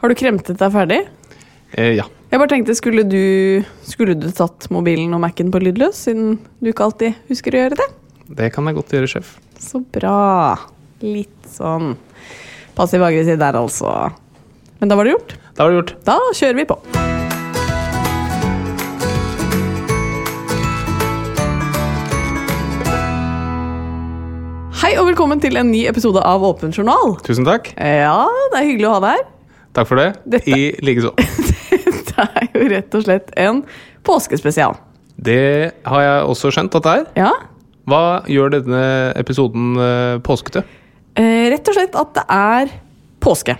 Har du kremtet deg ferdig? Eh, ja. Jeg bare tenkte, skulle du, skulle du tatt mobilen og Mac-en på lydløs, siden du ikke alltid husker å gjøre det? Det kan jeg godt gjøre, sjef. Så bra. Litt sånn passiv-aggressiv der, altså. Men da var det gjort. Da var det gjort. Da kjører vi på. Hei og velkommen til en ny episode av Åpen journal. Tusen takk. Ja, det er hyggelig å ha deg her. Takk for det. Dette- I likeså. Det er jo rett og slett en påskespesial. Det har jeg også skjønt at det er. Ja, Hva gjør denne episoden eh, påskete? eh, rett og slett at det er påske.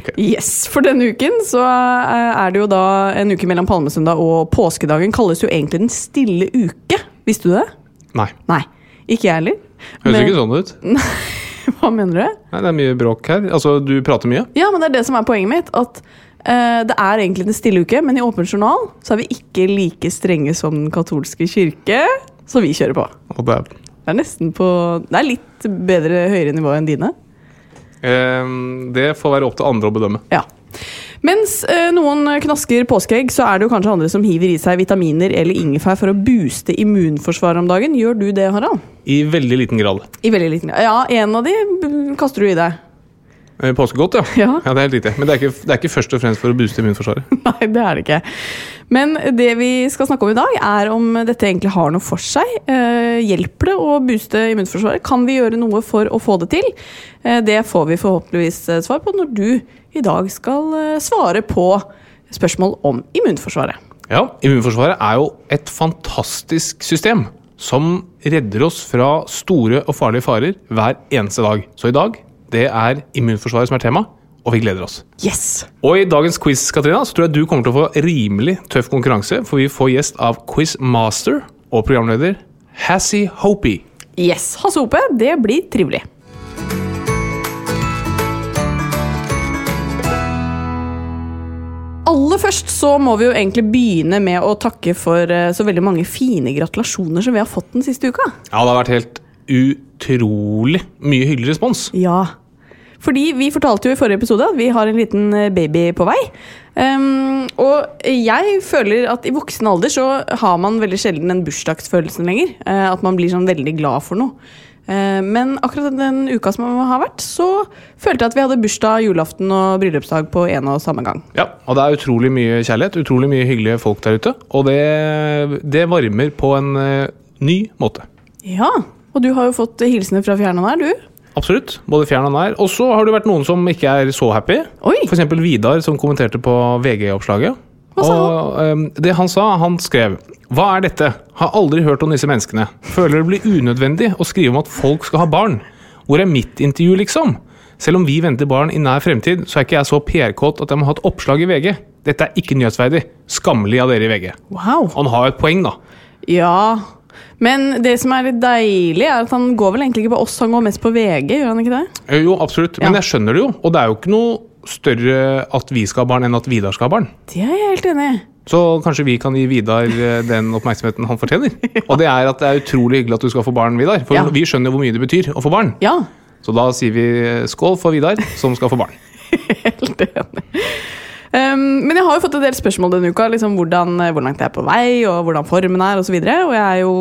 Okay. Yes, For denne uken så eh, er det jo da en uke mellom palmesøndag og påskedagen. Kalles jo egentlig Den stille uke. Visste du det? Nei. Nei. Ikke jeg heller. Høres Men- ikke sånn ut. Hva mener du? Nei, Det er mye bråk her. Altså, du prater mye. Ja, men det er det som er poenget mitt. At uh, det er egentlig en stille uke, men i Åpen journal så er vi ikke like strenge som Den katolske kirke, så vi kjører på. Og det, er, Det er nesten på Det er litt bedre høyere nivå enn dine. Um, det får være opp til andre å bedømme. Ja. Mens eh, noen knasker påskeegg, så er det jo kanskje andre som hiver i seg vitaminer eller ingefær for å booste immunforsvaret om dagen. Gjør du det, Harald? I veldig liten grad. I veldig liten grad. Ja, en av de kaster du i deg. Eh, Påskegodt, ja. Ja. Det er helt riktig. Men det er, ikke, det er ikke først og fremst for å booste immunforsvaret. Nei, det er det ikke. Men det vi skal snakke om i dag, er om dette egentlig har noe for seg. Eh, hjelper det å booste immunforsvaret? Kan vi gjøre noe for å få det til? Eh, det får vi forhåpentligvis svar på når du i dag skal svare på spørsmål om immunforsvaret. Ja, Immunforsvaret er jo et fantastisk system som redder oss fra store og farlige farer hver eneste dag. Så i dag det er immunforsvaret som er tema, og vi gleder oss. Yes! Og i dagens quiz Katrina, så tror jeg du kommer til å få rimelig tøff konkurranse, for vi får gjest av quizmaster og programleder Hassie Hopi. Yes, Hasse Hope, det blir trivelig. Aller først så må vi jo egentlig begynne med å takke for eh, så veldig mange fine gratulasjoner som vi har fått den siste uka. Ja, det har vært helt utrolig mye hyggelig respons. Ja. Fordi vi fortalte jo i forrige episode at vi har en liten eh, baby på vei. Um, og jeg føler at i voksen alder så har man veldig sjelden den bursdagsfølelsen lenger. Uh, at man blir sånn veldig glad for noe. Eh, men akkurat den uka som har vært, så følte jeg at vi hadde bursdag, julaften og bryllupsdag på en og samme gang. Ja, og det er utrolig mye kjærlighet, utrolig mye hyggelige folk der ute. Og det, det varmer på en ny måte. Ja, og du har jo fått hilsener fra fjernene her, du. Absolutt. Både fjern og nær. Og så har det vært noen som ikke er så happy. F.eks. Vidar, som kommenterte på VG-oppslaget. Hva sa og ehm, det han sa, han skrev Hva er dette? Har aldri hørt om disse menneskene. Føler det blir unødvendig å skrive om at folk skal ha barn. Hvor er mitt intervju, liksom? Selv om vi venter barn i nær fremtid, så er ikke jeg så PR-kåt at jeg må ha et oppslag i VG. Dette er ikke nyhetsverdig. Skammelig av dere i VG. Wow. Han har et poeng, da. Ja, Men det som er litt deilig, er at han går vel egentlig ikke på oss, han går mest på VG, gjør han ikke det? Eh, Jo, absolutt. Men Ja. jeg skjønner det jo. Og det er jo ikke noe større at vi skal ha barn enn at Vidar skal ha barn. Det er jeg helt enig i. Så kanskje vi kan gi Vidar eh, den oppmerksomheten han fortjener. Og det er at det er utrolig hyggelig at du skal få barn, Vidar. For Ja. vi skjønner hvor mye det betyr å få barn. Ja, Så da sier vi skål for Vidar, som skal få barn. helt enig. Um, men jeg har jo fått en del spørsmål denne uka. Liksom hvordan, eh, hvor langt jeg er på vei, og hvordan formen er osv. Og, så og jeg er jo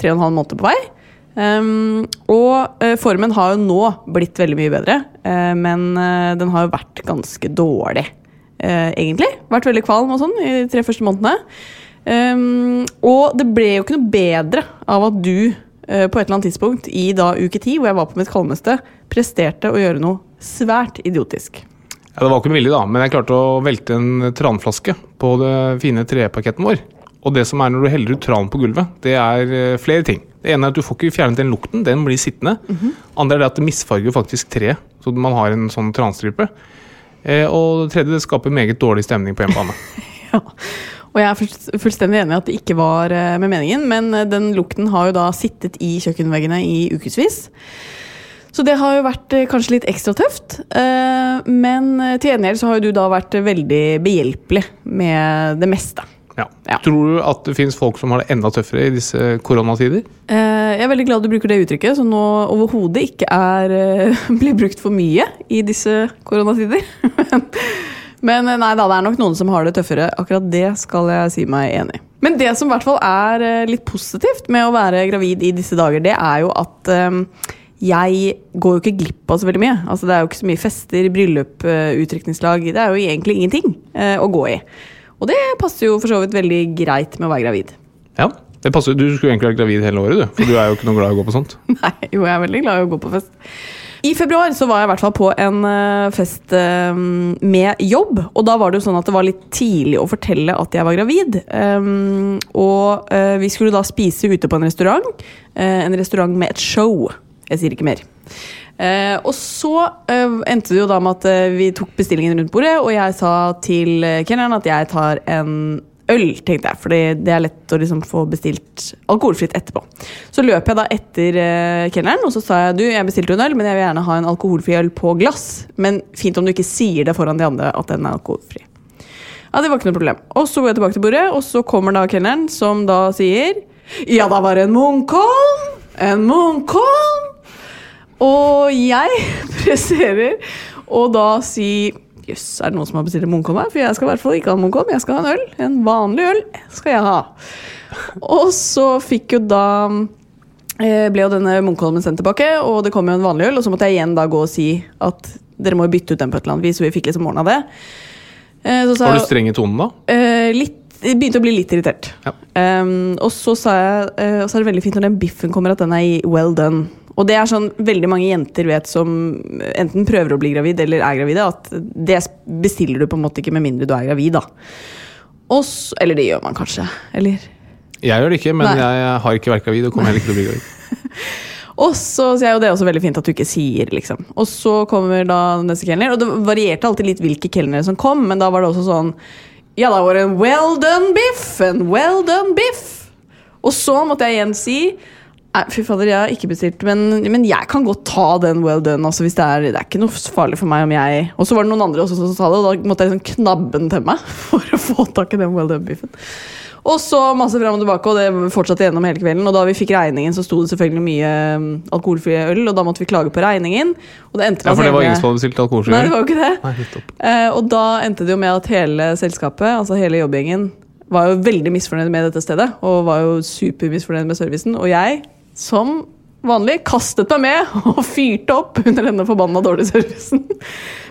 tre og en halv måned på vei. Um, og uh, formen har jo nå blitt veldig mye bedre, uh, men uh, den har jo vært ganske dårlig, egentlig. Vært veldig kvalm og sånn i de tre første månedene. Um, og det ble jo ikke noe bedre av at du på et eller annet tidspunkt i da uke ti, hvor jeg var på mitt kalmeste, presterte å gjøre noe svært idiotisk. Ja, Det var ikke vilje, da, men jeg klarte å velte en tranflaske på det fine treparketten vår. Og det som er når du heller ut tran på gulvet, det er eh, flere ting. Det ene er at du får ikke fjernet den lukten, den blir sittende. Andre er det at det misfarger faktisk treet, så man har en sånn transtripe. Eh, og det tredje, det skaper meget dårlig stemning på hjemmebane. Ja. Og jeg er fullstendig enig i at det ikke var eh, med meningen, men eh, den lukten har jo da sittet i kjøkkenveggene i ukevis. Så det har jo vært eh, kanskje litt ekstra tøft. eh, Men eh, til gjengjeld så har jo du da vært veldig behjelpelig med det meste. Ja. Ja. Tror du at det finnes folk som har det enda tøffere i disse koronatider? Jeg er veldig glad du bruker det uttrykket, som nå overhodet ikke er, blir brukt for mye i disse koronatider. Men, nei da, det er nok noen som har det tøffere. Akkurat det skal jeg si meg enig i. Men det som i hvert fall er litt positivt med å være gravid i disse dager, det er jo at jeg går jo ikke glipp av så veldig mye. Altså, det er jo ikke så mye fester, bryllup, eh, utdrikningslag. Det er jo egentlig ingenting eh, å gå i. Og det passer jo for så vidt veldig greit med å være gravid. Ja. Det passer, Du skulle egentlig vært gravid hele året, du. For du er jo ikke noe glad i å gå på sånt. Nei, jo, jeg er veldig glad i å gå på fest. I februar så var jeg i hvert fall på en eh, fest eh, med jobb. Og da var det jo sånn at det var litt tidlig å fortelle at jeg var gravid. Og vi skulle da spise ute på en restaurant. en restaurant med et show. Jeg sier ikke mer. Eh, og så eh, endte det jo da med at eh, vi tok bestillingen rundt bordet, og jeg sa til uh, kelneren at jeg tar en øl, tenkte jeg. For det er lett å liksom få bestilt alkoholfritt etterpå. Så løp jeg da etter uh, kelneren og så sa jeg du, jeg bestilte en øl, men jeg vil gjerne ha en alkoholfri øl på glass. Men fint om du ikke sier det foran de andre at den er alkoholfri. Ja, det var ikke noe problem. Og så går jeg tilbake til bordet, og så kommer da kelneren, som da sier Ja, da var det en Munkholm! En Munkholm! Og jeg presserer å da si Jøss, er det noen som har bestilt en Munkholm her? For jeg skal i hvert fall ikke ha en Munkholm, jeg skal ha en øl. En vanlig øl skal jeg ha. Og så fikk jo da eh, ble jo denne Munkholmen sendt tilbake, og det kom jo en vanlig øl. Og så måtte jeg igjen da gå og si at dere må jo bytte ut den på et eller annet vis, så vi fikk liksom ordna det. Eh, så sa Var du streng i tonen da? Eh, litt, jeg begynte å bli litt irritert. Ja. Um, og så sa jeg Og så er det veldig fint når den biffen kommer, at den er i well done. Og det er sånn veldig mange jenter vet som enten prøver å bli gravid eller er gravide, at det bestiller du på en måte ikke med mindre du er gravid, da. Og så, eller det gjør man kanskje. Eller Jeg gjør det ikke, men Nei. jeg har ikke vært gravid og kommer heller ikke til å bli gravid. Og så sier jeg jo det er også veldig fint at du ikke sier, liksom. Og så kommer da neste kelner, og det varierte alltid litt hvilke kelnere som kom, men da var det også sånn Ja, da var det en well done biff! En well done biff! Og så måtte jeg igjen si Nei, fy fader, jeg har ikke bestilt, men, men jeg kan godt ta den well done. Altså, hvis det, er, det er ikke noe farlig for meg om jeg Og så var det noen andre også som sa det, og da måtte jeg liksom knabbe den til meg for å få tak i den well done-biffen. Og så masse fram og tilbake, og det fortsatte gjennom hele kvelden. Og da vi fikk regningen, så sto det selvfølgelig mye um, alkoholfri øl, og da måtte vi klage på regningen. Og det endte Ja, For det var hele- ingen som hadde bestilt alkoholfri Nei, det var jo ikke det. Nei. Eh, og da endte det jo med at hele selskapet, altså hele jobbgjengen, var jo veldig misfornøyd med dette stedet. Og var jo supermisfornøyd med servicen. Og jeg, som vanlig, kastet meg med og fyrte opp under denne forbanna dårlige servicen.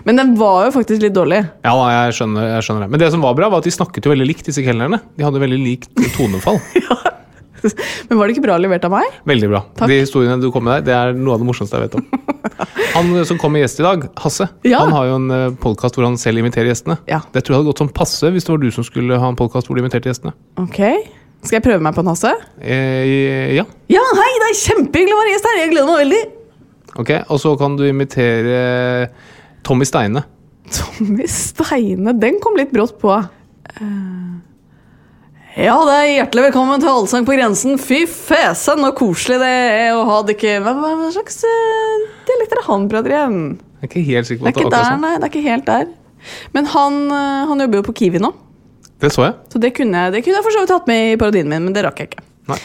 Men den var jo faktisk litt dårlig. Ja, jeg skjønner, jeg skjønner det. Men det som var bra, var at de snakket jo veldig likt, disse kelnerne. De hadde veldig likt tonefall. Men var det ikke bra levert av meg? Veldig bra. Takk. De historiene du kom med der, det er noe av det morsomste jeg vet om. Han som kom med gjest i dag, Hasse, Ja. han har jo en podkast hvor han selv inviterer gjestene. Ja. Det tror jeg hadde gått som passe hvis det var du som skulle ha en podkast hvor du inviterte gjestene. Ok. Skal jeg prøve meg på en Hasse? Eh, ja, Ja, hei! Det er kjempehyggelig å være gjest her! Jeg gleder meg veldig. ok. Og så kan du invitere Tommy Steine. Tommy Steine, den kom litt brått på. Eh, Ja, det er hjertelig velkommen til Allsang på grensen. Fy fesen, så koselig det er å ha dere Hva, hva, slags uh, dialekt er det han prater igjen? Jeg er ikke helt sikker Det er det er der, sånn. nei. Det er ikke helt der. Men han, eh, han jobber jo på Kiwi nå, Det så jeg. så det kunne, jeg- det kunne jeg for så vidt hatt med i parodien min, men det rakk jeg ikke. Nei.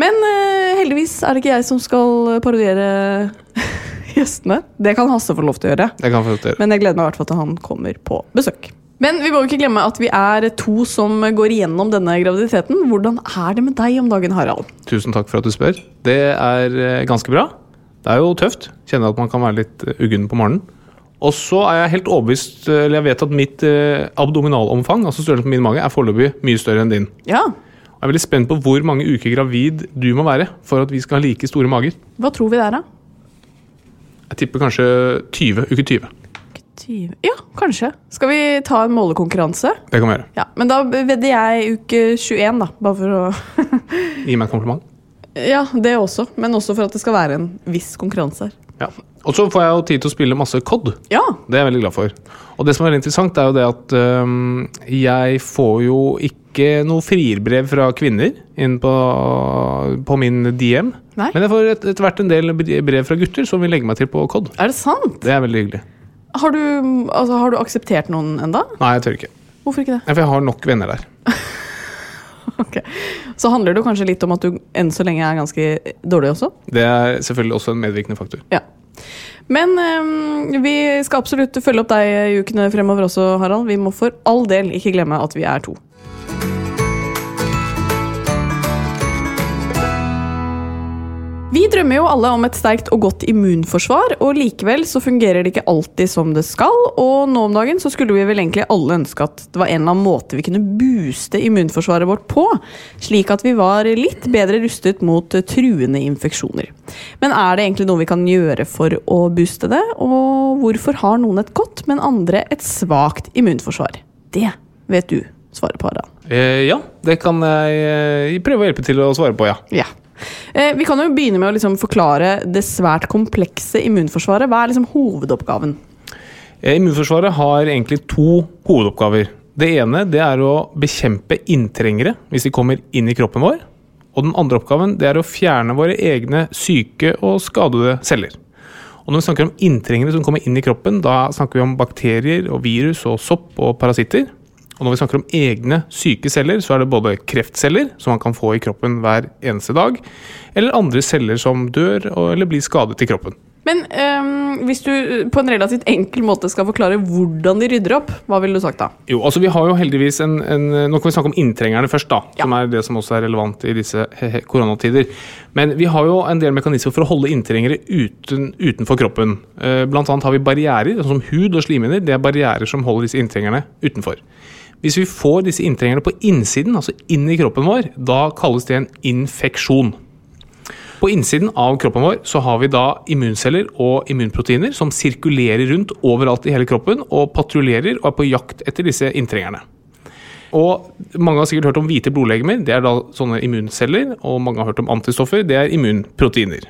Men uh, heldigvis er det ikke jeg som skal parodiere gjestene. Det kan Hasse få lov til å gjøre. Det kan få lov til å gjøre. Men jeg gleder meg i hvert fall til han kommer på besøk. Men vi må jo ikke glemme at vi er to som går igjennom denne graviditeten. Hvordan er det med deg om dagen, Harald? Tusen takk for at du spør. Det er eh, ganske bra. Det er jo tøft. Kjenner at man kan være litt eh, uggen på morgenen. Og så er jeg helt overbevist, eller jeg vet at mitt eh, abdominalomfang, altså størrelsen på min mage, er foreløpig mye større enn din. Ja, jeg er veldig spent på hvor mange uker gravid du må være for at vi skal ha like store mager. Hva tror vi der, da? Jeg tipper kanskje 20, uke 20. 20. Ja, kanskje. Skal vi ta en målekonkurranse? Det kan vi gjøre. Ja, Men da vedder jeg uke 21, da. Bare for å Gi meg en kompliment. Ja, det også. Men også for at det skal være en viss konkurranse her. Ja. Og så får jeg jo tid til å spille masse COD. Ja. Det er jeg veldig glad for. Og det som er veldig interessant, er jo det at um, jeg får jo ikke noe frierbrev fra kvinner inn på, på min DM. Nei. Men jeg får et- etter hvert en del brev fra gutter som vil legge meg til på COD. Er det sant? Det er veldig hyggelig. Har du, altså, har du akseptert noen enda? Nei, jeg tør ikke. Hvorfor ikke det? Ja, For jeg har nok venner der. Ok. Så handler det kanskje litt om at du enn så lenge er ganske dårlig også? Det er selvfølgelig også en medvirkende faktor. Ja. Men um, vi skal absolutt følge opp deg i ukene fremover også, Harald. Vi må for all del ikke glemme at vi er to. Vi drømmer jo alle om et sterkt og godt immunforsvar, og likevel så fungerer det ikke alltid som det skal. Og nå om dagen så skulle vi vel egentlig alle ønske at det var en eller annen måte vi kunne booste immunforsvaret vårt på, slik at vi var litt bedre rustet mot truende infeksjoner. Men er det egentlig noe vi kan gjøre for å booste det, og hvorfor har noen et godt, men andre et svakt immunforsvar? Det vet du svaret på, Harald. Eh, ja, det kan jeg eh, prøve å hjelpe til å svare på, ja. Ja. Eh, vi kan jo begynne med å liksom forklare det svært komplekse immunforsvaret. Hva er liksom hovedoppgaven? Eh, Immunforsvaret har egentlig to hovedoppgaver. Det ene det er å bekjempe inntrengere hvis de kommer inn i kroppen vår. Og den andre oppgaven det er å fjerne våre egne syke og skadede celler. Og når vi snakker om inntrengere som kommer inn i kroppen, da snakker vi om bakterier og virus og sopp og parasitter. Og når vi snakker om egne syke celler, så er det både kreftceller, som man kan få i kroppen hver eneste dag, eller andre celler som dør eller blir skadet i kroppen. Men øhm, hvis du på en relativt enkel måte skal forklare hvordan de rydder opp, hva ville du sagt da? Jo, altså vi har jo heldigvis en, en Nå kan vi snakke om inntrengerne først, da. Som er det som også er relevant i disse koronatider. Men vi har jo en del mekanismer for å holde inntrengere uten, utenfor kroppen. Eh, Blant annet har vi barrierer, sånn som hud og slimhinner. Det er barrierer som holder disse inntrengerne utenfor. Hvis vi får disse inntrengerne på innsiden, altså inn i kroppen vår, da kalles det en infeksjon. På innsiden av kroppen vår så har vi da immunceller og immunproteiner som sirkulerer rundt overalt i hele kroppen og patruljerer og er på jakt etter disse inntrengerne. Og Mange har sikkert hørt om hvite blodlegemer. Det er da sånne immunceller. Og mange har hørt om antistoffer. Det er immunproteiner.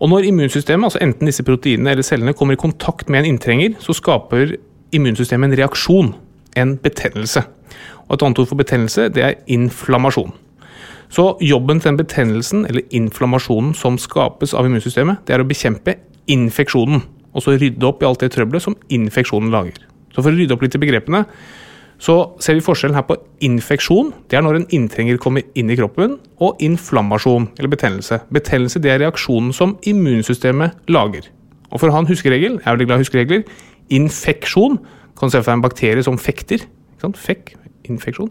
Og Når immunsystemet, altså enten disse proteinene eller cellene, kommer i kontakt med en inntrenger, så skaper immunsystemet en reaksjon, en betennelse. Og Et annet ord for betennelse det er inflammasjon. Så jobben til den betennelsen eller inflammasjonen som skapes av immunsystemet, det er å bekjempe infeksjonen. Og så rydde opp i alt det trøbbelet som infeksjonen lager. Så for å rydde opp litt i begrepene, så ser vi forskjellen her på infeksjon. Det er når en inntrenger kommer inn i kroppen. Og inflammasjon, eller betennelse. Betennelse det er reaksjonen som immunsystemet lager. Og for å ha en huskeregel, jeg er veldig glad i huskeregler, infeksjon kan du se for deg en bakterie som fekter. Fekk, infeksjon.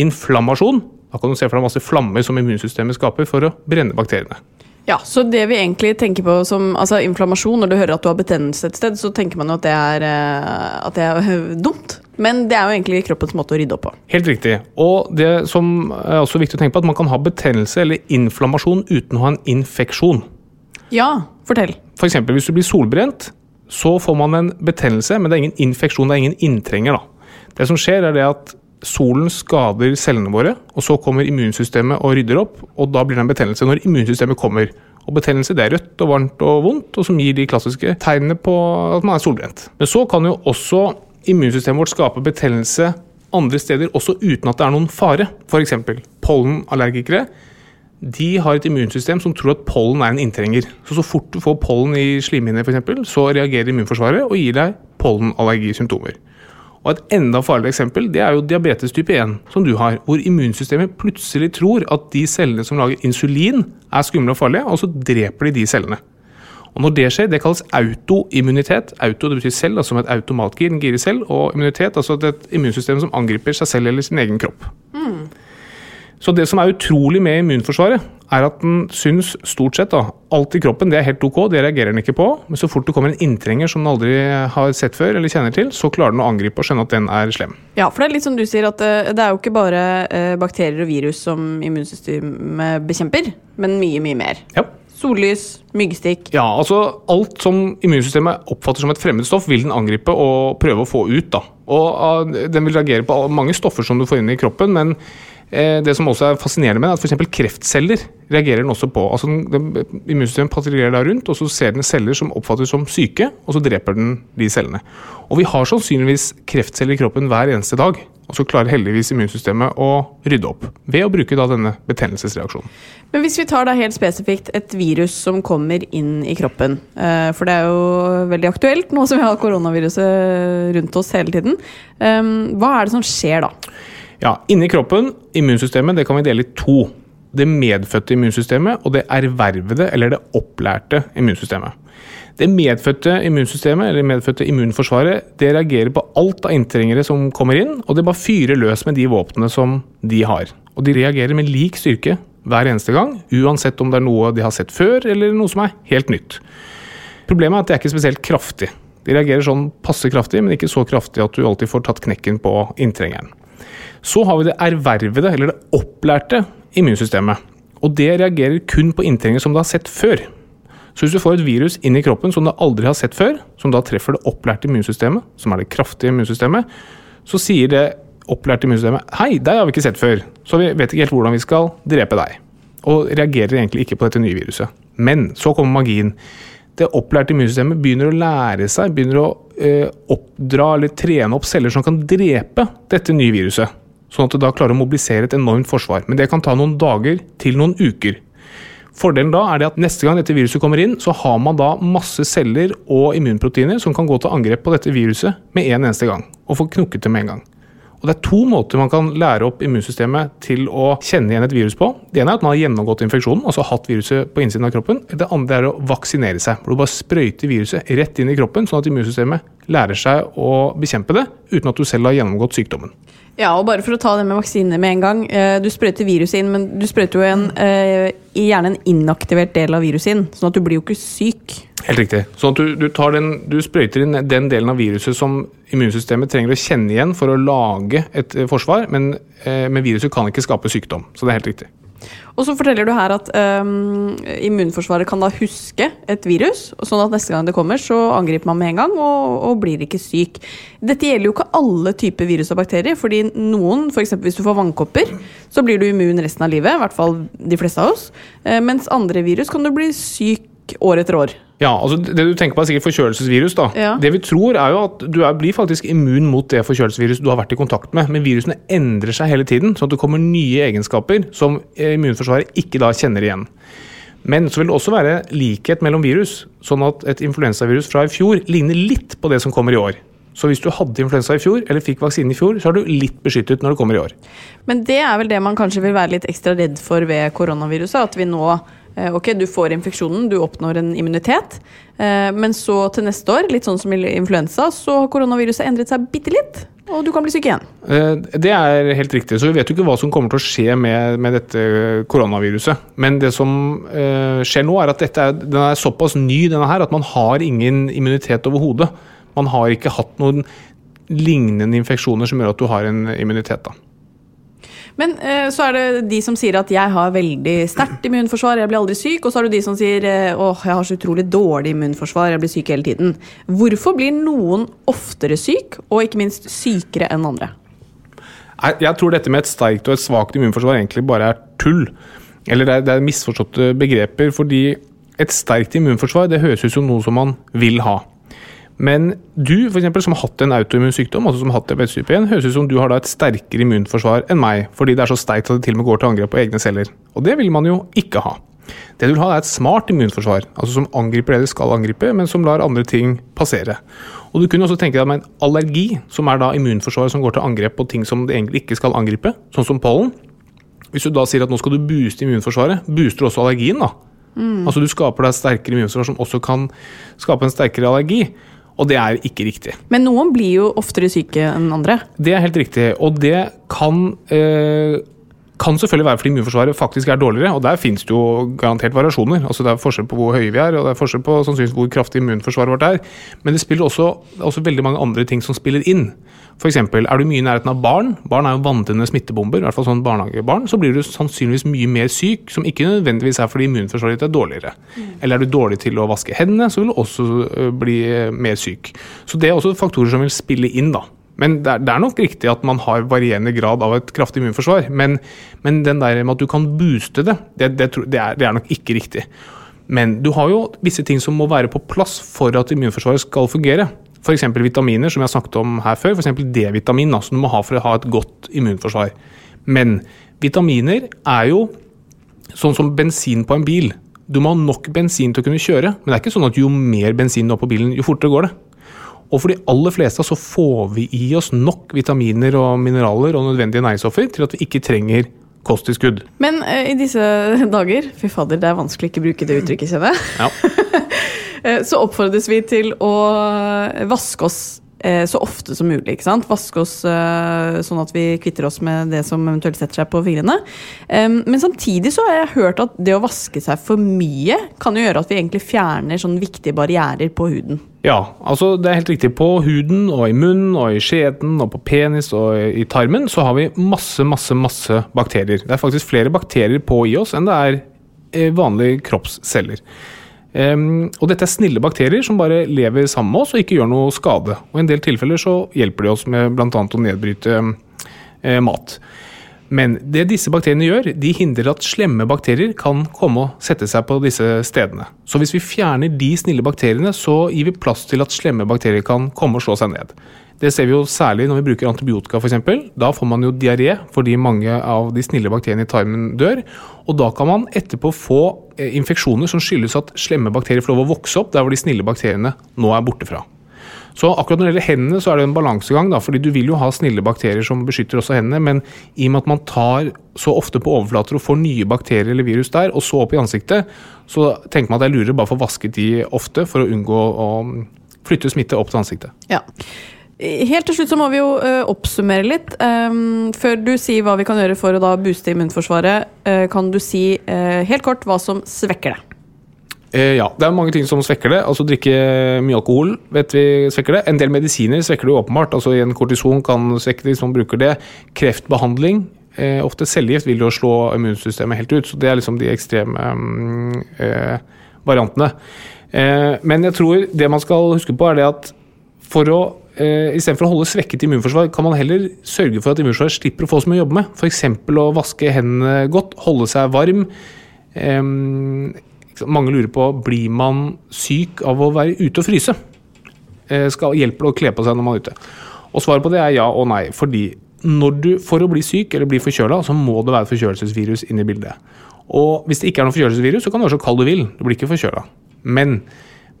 Inflammasjon, da kan du se for deg masse flammer som immunsystemet skaper for å brenne bakteriene. Ja, Så det vi egentlig tenker på som altså inflammasjon, når du hører at du har betennelse et sted, så tenker man jo at det er, eh, at det er dumt. Men det er jo egentlig kroppens måte å rydde opp på. Helt riktig. Og det som er også viktig å tenke på, at man kan ha betennelse eller inflammasjon uten å ha en infeksjon. Ja, fortell. F.eks. hvis du blir solbrent, så får man en betennelse, men det er ingen infeksjon, det er ingen inntrenger. da. Det som skjer, er det at solen skader cellene våre, og så kommer immunsystemet og rydder opp, og da blir det en betennelse når immunsystemet kommer. Og betennelse det er rødt og varmt og vondt, og som gir de klassiske tegnene på at man er solbrent. Men så kan jo også immunsystemet vårt skape betennelse andre steder også uten at det er noen fare. F.eks. pollenallergikere. De har et immunsystem som tror at pollen er en inntrenger. Så så fort du får pollen i slimhinnene eksempel, så reagerer immunforsvaret og gir deg pollenallergisymptomer. Og Et enda farligere eksempel det er jo diabetes type 1, som du har. Hvor immunsystemet plutselig tror at de cellene som lager insulin, er skumle og farlige, og så dreper de de cellene. Og Når det skjer, det kalles autoimmunitet. Auto det betyr selv, altså som et automatgir, en girer selv. Og immunitet, altså et immunsystem som angriper seg selv eller sin egen kropp. Så det som er utrolig med immunforsvaret, er at den syns stort sett da, alt i kroppen. Det er helt ok, det reagerer den ikke på. Men så fort det kommer en inntrenger som den aldri har sett før eller kjenner til, så klarer den å angripe og skjønne at den er slem. Ja, for det er litt som du sier, at eh, det er jo ikke bare eh, bakterier og virus som immunsystemet bekjemper, men mye, mye mer. Ja. Sollys, myggstikk. Ja, altså Alt som immunsystemet oppfatter som et fremmed stoff, vil den angripe og prøve å få ut. da. Og ah, Den vil reagere på mange stoffer som du får inn i kroppen, men det som også er fascinerende med, er at f.eks. kreftceller reagerer den også på. Altså Immunsystemet patruljerer der rundt, og så ser den celler som oppfattes som syke, og så dreper den de cellene. Og vi har sannsynligvis kreftceller i kroppen hver eneste dag. Og så klarer heldigvis immunsystemet å rydde opp ved å bruke da denne betennelsesreaksjonen. Men hvis vi tar da helt spesifikt et virus som kommer inn i kroppen, eh, for det er jo veldig aktuelt nå som vi har koronaviruset rundt oss hele tiden, eh, hva er det som skjer da? Ja, Inni kroppen, immunsystemet, det kan vi dele i to. Det medfødte immunsystemet og det ervervede eller det opplærte immunsystemet. Det medfødte immunsystemet, eller medfødte immunforsvaret, det reagerer på alt av inntrengere som kommer inn, og det bare fyrer løs med de våpnene som de har. Og de reagerer med lik styrke hver eneste gang, uansett om det er noe de har sett før, eller noe som er helt nytt. Problemet er at det er ikke spesielt kraftig. De reagerer sånn passe kraftig, men ikke så kraftig at du alltid får tatt knekken på inntrengeren. Så har vi det ervervede, eller det opplærte immunsystemet. Og det reagerer kun på inntrenger som du har sett før. Så hvis du får et virus inn i kroppen som du aldri har sett før, som da treffer det opplærte immunsystemet, som er det kraftige immunsystemet, så sier det opplærte immunsystemet hei, deg har vi ikke sett før, så vi vet ikke helt hvordan vi skal drepe deg. Og reagerer egentlig ikke på dette nye viruset. Men så kommer magien. Det opplærte immunsystemet begynner å lære seg, begynner å eh, oppdra eller trene opp celler som kan drepe dette nye viruset. Sånn at det da klarer å mobilisere et enormt forsvar. Men det kan ta noen dager til noen uker. Fordelen da er det at neste gang dette viruset kommer inn, så har man da masse celler og immunproteiner som kan gå til angrep på dette viruset med en eneste gang. Og få knukket det med en gang. Og Det er to måter man kan lære opp immunsystemet til å kjenne igjen et virus på. Det ene er at man har gjennomgått infeksjonen, altså hatt viruset på innsiden av kroppen. Det andre er å vaksinere seg. hvor Du bare sprøyter viruset rett inn i kroppen, sånn at immunsystemet lærer seg å bekjempe det uten at du selv har gjennomgått sykdommen. Ja, og bare for å ta det med vaksine med en gang. Eh, du sprøyter viruset inn, men du sprøyter jo en, eh, gjerne en inaktivert del av viruset inn. Sånn at du blir jo ikke syk. Helt riktig. Sånn at du, du, den, du, sprøyter inn den delen av viruset som immunsystemet trenger å kjenne igjen for å lage et eh, forsvar, men, men viruset kan ikke skape sykdom. Så det er helt riktig. Og så forteller du her at um, immunforsvaret kan da huske et virus, sånn at neste gang det kommer, så angriper man med en gang og, og blir ikke syk. Dette gjelder jo ikke alle typer virus og bakterier, fordi noen, f.eks. hvis du får vannkopper, så blir du immun resten av livet, i hvert fall de fleste av oss, uh, mens andre virus kan du bli syk år etter år. Ja, altså Det du tenker på er sikkert forkjølelsesvirus. da. Ja. Det vi tror er jo at Du er, blir faktisk immun mot det forkjølelsesviruset du har vært i kontakt med. Men virusene endrer seg hele tiden, sånn at det kommer nye egenskaper som immunforsvaret ikke da kjenner igjen. Men så vil det også være likhet mellom virus, sånn at et influensavirus fra i fjor ligner litt på det som kommer i år. Så hvis du hadde influensa i fjor, eller fikk vaksinen i fjor, så er du litt beskyttet når det kommer i år. Men det er vel det man kanskje vil være litt ekstra redd for ved koronaviruset? At vi nå Eh, ok, du får infeksjonen, du oppnår en immunitet. Eh, men så til neste år, litt sånn som influensa, så har koronaviruset endret seg bitte litt. Og du kan bli syk igjen. Eh, det er helt riktig. Så vi vet jo ikke hva som kommer til å skje med, med dette koronaviruset. Men det som skjer nå, er at dette er, den er såpass ny denne her, at man har ingen immunitet overhodet. Man har ikke hatt noen lignende infeksjoner som gjør at du har en immunitet. da. Men eh, så er det de som sier at jeg har veldig sterkt immunforsvar, jeg blir aldri syk. Og så er det de som sier eh, åh, jeg har så utrolig dårlig immunforsvar, jeg blir syk hele tiden. Hvorfor blir noen oftere syk, og ikke minst sykere enn andre? Jeg tror dette med et sterkt og et svakt immunforsvar egentlig bare er tull. Eller det er, det er misforståtte begreper. Fordi et sterkt immunforsvar det høres ut som noe som man vil ha. Men du for eksempel, som har hatt en autoimmun sykdom, altså som har hatt diabetes type 1, høres ut som du har da et sterkere immunforsvar enn meg, fordi det er så sterkt at det til og med går til angrep på egne celler. Og det vil man jo ikke ha. Det du vil ha, er et smart immunforsvar, altså som angriper det det skal angripe, men som lar andre ting passere. Og du kunne også tenke deg med en allergi, som er da immunforsvaret som går til angrep på ting som det egentlig ikke skal angripe, sånn som pollen. Hvis du da sier at nå skal du booste immunforsvaret, booster du også allergien, da. Altså du skaper deg et sterkere immunforsvar som også kan skape en sterkere allergi. Og det er ikke riktig. Men noen blir jo oftere syke enn andre. Det er helt riktig, og det kan eh, kan selvfølgelig være fordi immunforsvaret faktisk er dårligere, og der finnes det jo garantert variasjoner. Altså Det er forskjell på hvor høye vi er, og det er forskjell på sannsynligvis hvor kraftig immunforsvaret vårt er. Men det spiller også, også veldig mange andre ting som spiller inn. F.eks. er du mye i nærheten av barn, barn er jo vandrende smittebomber, i hvert fall sånn barnehagebarn, så blir du sannsynligvis mye mer syk, som ikke nødvendigvis er fordi immunforsvaret ditt er dårligere. Eller er du dårlig til å vaske hendene, så vil du også bli mer syk. Så det er også faktorer som vil spille inn, da. Men det er, det er nok riktig at man har varierende grad av et kraftig immunforsvar. Men, men den der med at du kan booste det, det, det, det, er, er nok ikke riktig. Men du har jo visse ting som må være på plass for at immunforsvaret skal fungere. F.eks. vitaminer, som jeg har snakket om her før. F.eks. D-vitamin, som du må ha for å ha et godt immunforsvar. Men vitaminer er jo sånn som bensin på en bil. Du må ha nok bensin til å kunne kjøre, men det er ikke sånn at jo mer bensin du har på bilen, jo fortere går det. Og for de aller fleste så får vi i oss nok vitaminer og mineraler og nødvendige næringsstoffer til at vi ikke trenger kosttilskudd. Men uh, i disse dager Fy fader, det er vanskelig å ikke bruke det uttrykket, kjenner jeg. Ja. Eh, Så oppfordres vi til å vaske oss eh, så ofte som mulig. ikke sant? Vaske oss eh, sånn at vi kvitter oss med det som eventuelt setter seg på fingrene. Men samtidig så har jeg hørt at det å vaske seg for mye kan jo gjøre at vi egentlig fjerner sånne viktige barrierer på huden. Ja, altså det er helt riktig. På huden og i munnen og i skjeden og på penis og i tarmen så har vi masse, masse, masse bakterier. Det er faktisk flere bakterier på i oss enn det er vanlige kroppsceller. Em, og dette er snille bakterier som bare lever sammen med oss og ikke gjør noe skade. Og I en del tilfeller så hjelper de oss med bl.a. å nedbryte um, mat. Men det disse bakteriene gjør, de hindrer at slemme bakterier kan komme og sette seg på disse stedene. Så hvis vi fjerner de snille bakteriene, så gir vi plass til at slemme bakterier kan komme og slå seg ned. Det ser vi jo særlig når vi bruker antibiotika f.eks. Da får man jo diaré fordi mange av de snille bakteriene i tarmen dør. Og da kan man etterpå få eh, infeksjoner som skyldes at slemme bakterier får lov å vokse opp der hvor de snille bakteriene nå er borte fra. Så akkurat når det gjelder hendene, så er det en balansegang. da, fordi Du vil jo ha snille bakterier som beskytter også hendene, men i og med at man tar så ofte på overflater og får nye bakterier eller virus der, og så opp i ansiktet, så tenker man at det er lurere bare å få vasket de ofte for å unngå å flytte smitte opp til ansiktet. Ja. Helt til slutt så må vi jo ø, oppsummere litt. Um, før du sier hva vi kan gjøre for å da booste immunforsvaret, uh, kan du si uh, helt kort hva som svekker det? Eh, ja, det er mange ting som svekker det. Altså Drikke mye alkohol vet vi svekker det. En del medisiner svekker det åpenbart. altså En kortison kan svekke det hvis man bruker det. Kreftbehandling. Eh, ofte cellegift vil jo slå immunsystemet helt ut. så Det er liksom de ekstreme mm, eh, variantene. Eh, men jeg tror det man skal huske på, er det at for å eh, Istedenfor å holde svekket immunforsvar, kan man heller sørge for at immunforsvaret slipper å få så mye å jobbe med. F.eks. å vaske hendene godt, holde seg varm. Sant, mange lurer på blir man syk av å være ute og fryse. Eh, skal, hjelper det å kle på seg når man er ute? Og Svaret på det er ja og nei. fordi du, For å bli syk eller bli forkjøla, så må det være forkjølelsesvirus inne i bildet. Og Hvis det ikke er noe forkjølelsesvirus, så kan du være så kald du vil. Du blir ikke forkjøla. Men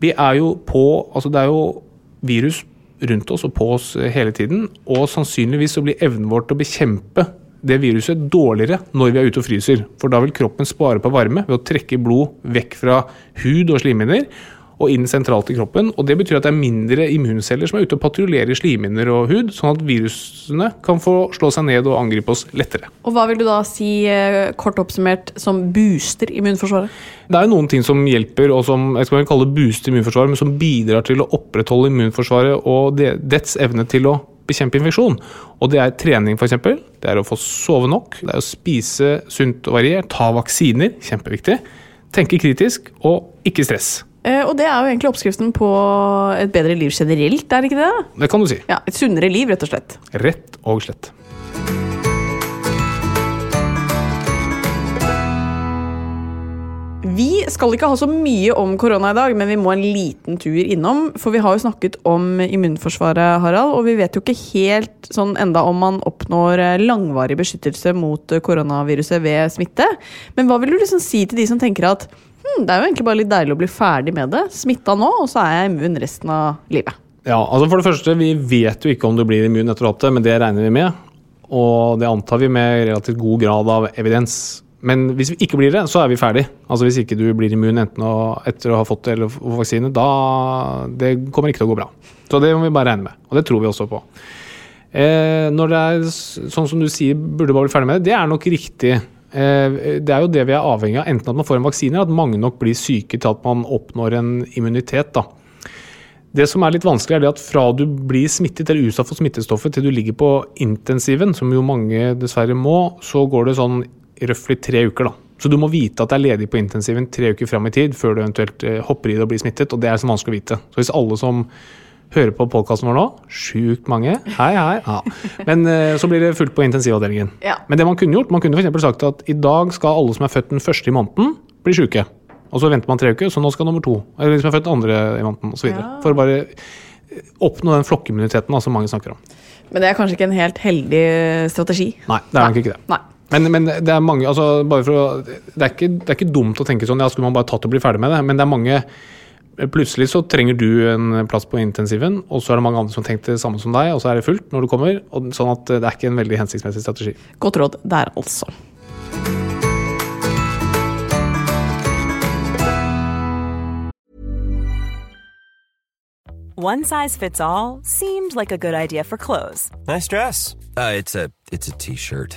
vi er jo på altså det er jo virus rundt oss og på oss hele tiden. Og sannsynligvis så blir evnen vår til å bekjempe det viruset dårligere når vi er ute og fryser. For da vil kroppen spare på varme ved å trekke blod vekk fra hud og slimhinner og inn sentralt i kroppen. Og det betyr at det er mindre immunceller som er ute og patruljerer slimhinner og hud, sånn at virusene kan få slå seg ned og angripe oss lettere. Og hva vil du da si, eh, kort oppsummert, som booster immunforsvaret? Det er jo noen ting som hjelper, og som jeg skal kalle booster immunforsvaret, men som bidrar til å opprettholde immunforsvaret og det, dets evne til å bekjempe infeksjon. Og det er trening, f.eks. Det er å få sove nok. Det er å spise sunt og variert. Ta vaksiner, kjempeviktig. Tenke kritisk, og ikke stress. Eh, og det er jo egentlig oppskriften på et bedre liv generelt, er det ikke det? Det kan du si. Ja, Et sunnere liv, rett og slett. Rett og slett. Vi skal ikke ha så mye om korona i dag, men vi må en liten tur innom. For vi har jo snakket om immunforsvaret, Harald, og vi vet jo ikke helt sånn enda om man oppnår eh, langvarig beskyttelse mot eh, koronaviruset ved smitte. Men hva vil du liksom si til de som tenker at hm, det er jo egentlig bare litt deilig å bli ferdig med det, smitta nå, og så er jeg immun resten av livet? Ja, altså For det første, vi vet jo ikke om du blir immun etter å ha hatt det, men det regner vi med. Og det antar vi med relativt god grad av evidens. Men hvis vi ikke blir det, så er vi ferdig. Altså Hvis ikke du blir immun enten å, etter å ha fått det eller få vaksine, da det kommer ikke til å gå bra. Så det må vi bare regne med. Og det tror vi også på. Eh, når det er sånn som du sier, burde bare bli ferdig med det, det er nok riktig. Eh, det er jo det vi er avhengig av, enten at man får en vaksine, eller at mange nok blir syke til at man oppnår en immunitet. da. Det som er litt vanskelig, er det at fra du blir smittet eller utsatt for smittestoffet til du ligger på intensiven, som jo mange dessverre må, så går det sånn røftlig tre uker. da. Så du må vite at det er ledig på intensiven tre uker fram i tid før du eventuelt eh, hopper i det og blir smittet, og det er så vanskelig å vite. Så hvis alle som hører på podkasten vår nå, sjukt mange, hei, hei, ja. Men eh, så blir det fullt på intensivavdelingen. Ja. Men det man kunne gjort, man kunne f.eks. sagt at i dag skal alle som er født den første i måneden, bli sjuke. Og så venter man tre uker, så nå skal nummer to. Eller de som er født andre i måneden, osv. Ja. For å bare oppnå den flokkimmuniteten som mange snakker om. Men det er kanskje ikke en helt heldig strategi? Nei, det er nok ikke det. Nei. Men, men det er mange, altså bare for å, det, er ikke, det er ikke dumt å tenke sånn, ja, skulle man bare tatt og bli ferdig med det, men det er mange Plutselig så trenger du en plass på intensiven, og så er det mange andre som har tenkt det samme som deg, og så er det fullt når du kommer. Og sånn at det er ikke en veldig hensiktsmessig strategi. Godt råd der, altså. One size fits all seemed like a good idea for clothes Nice dress. Uh, it's a it's a t-shirt.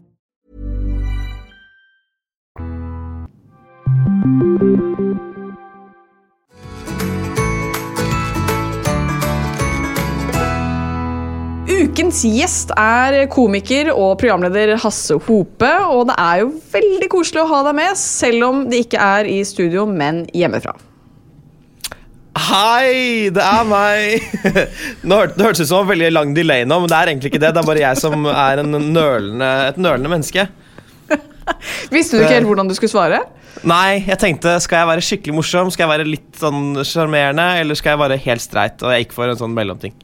Ukens gjest er komiker og programleder Hasse Hope, og det er jo veldig koselig å ha deg med, selv om det ikke er i studio, men hjemmefra. Hei, det er meg! Nå hørte, det hørtes ut som en veldig lang delay nå, men det er egentlig ikke det. Det er bare jeg som er en nølende, et nølende menneske. Visste du ikke helt hvordan du skulle svare? Nei, jeg tenkte skal jeg være skikkelig morsom, skal jeg være litt sånn sjarmerende, eller skal jeg være helt streit? Og jeg gikk for en sånn mellomting.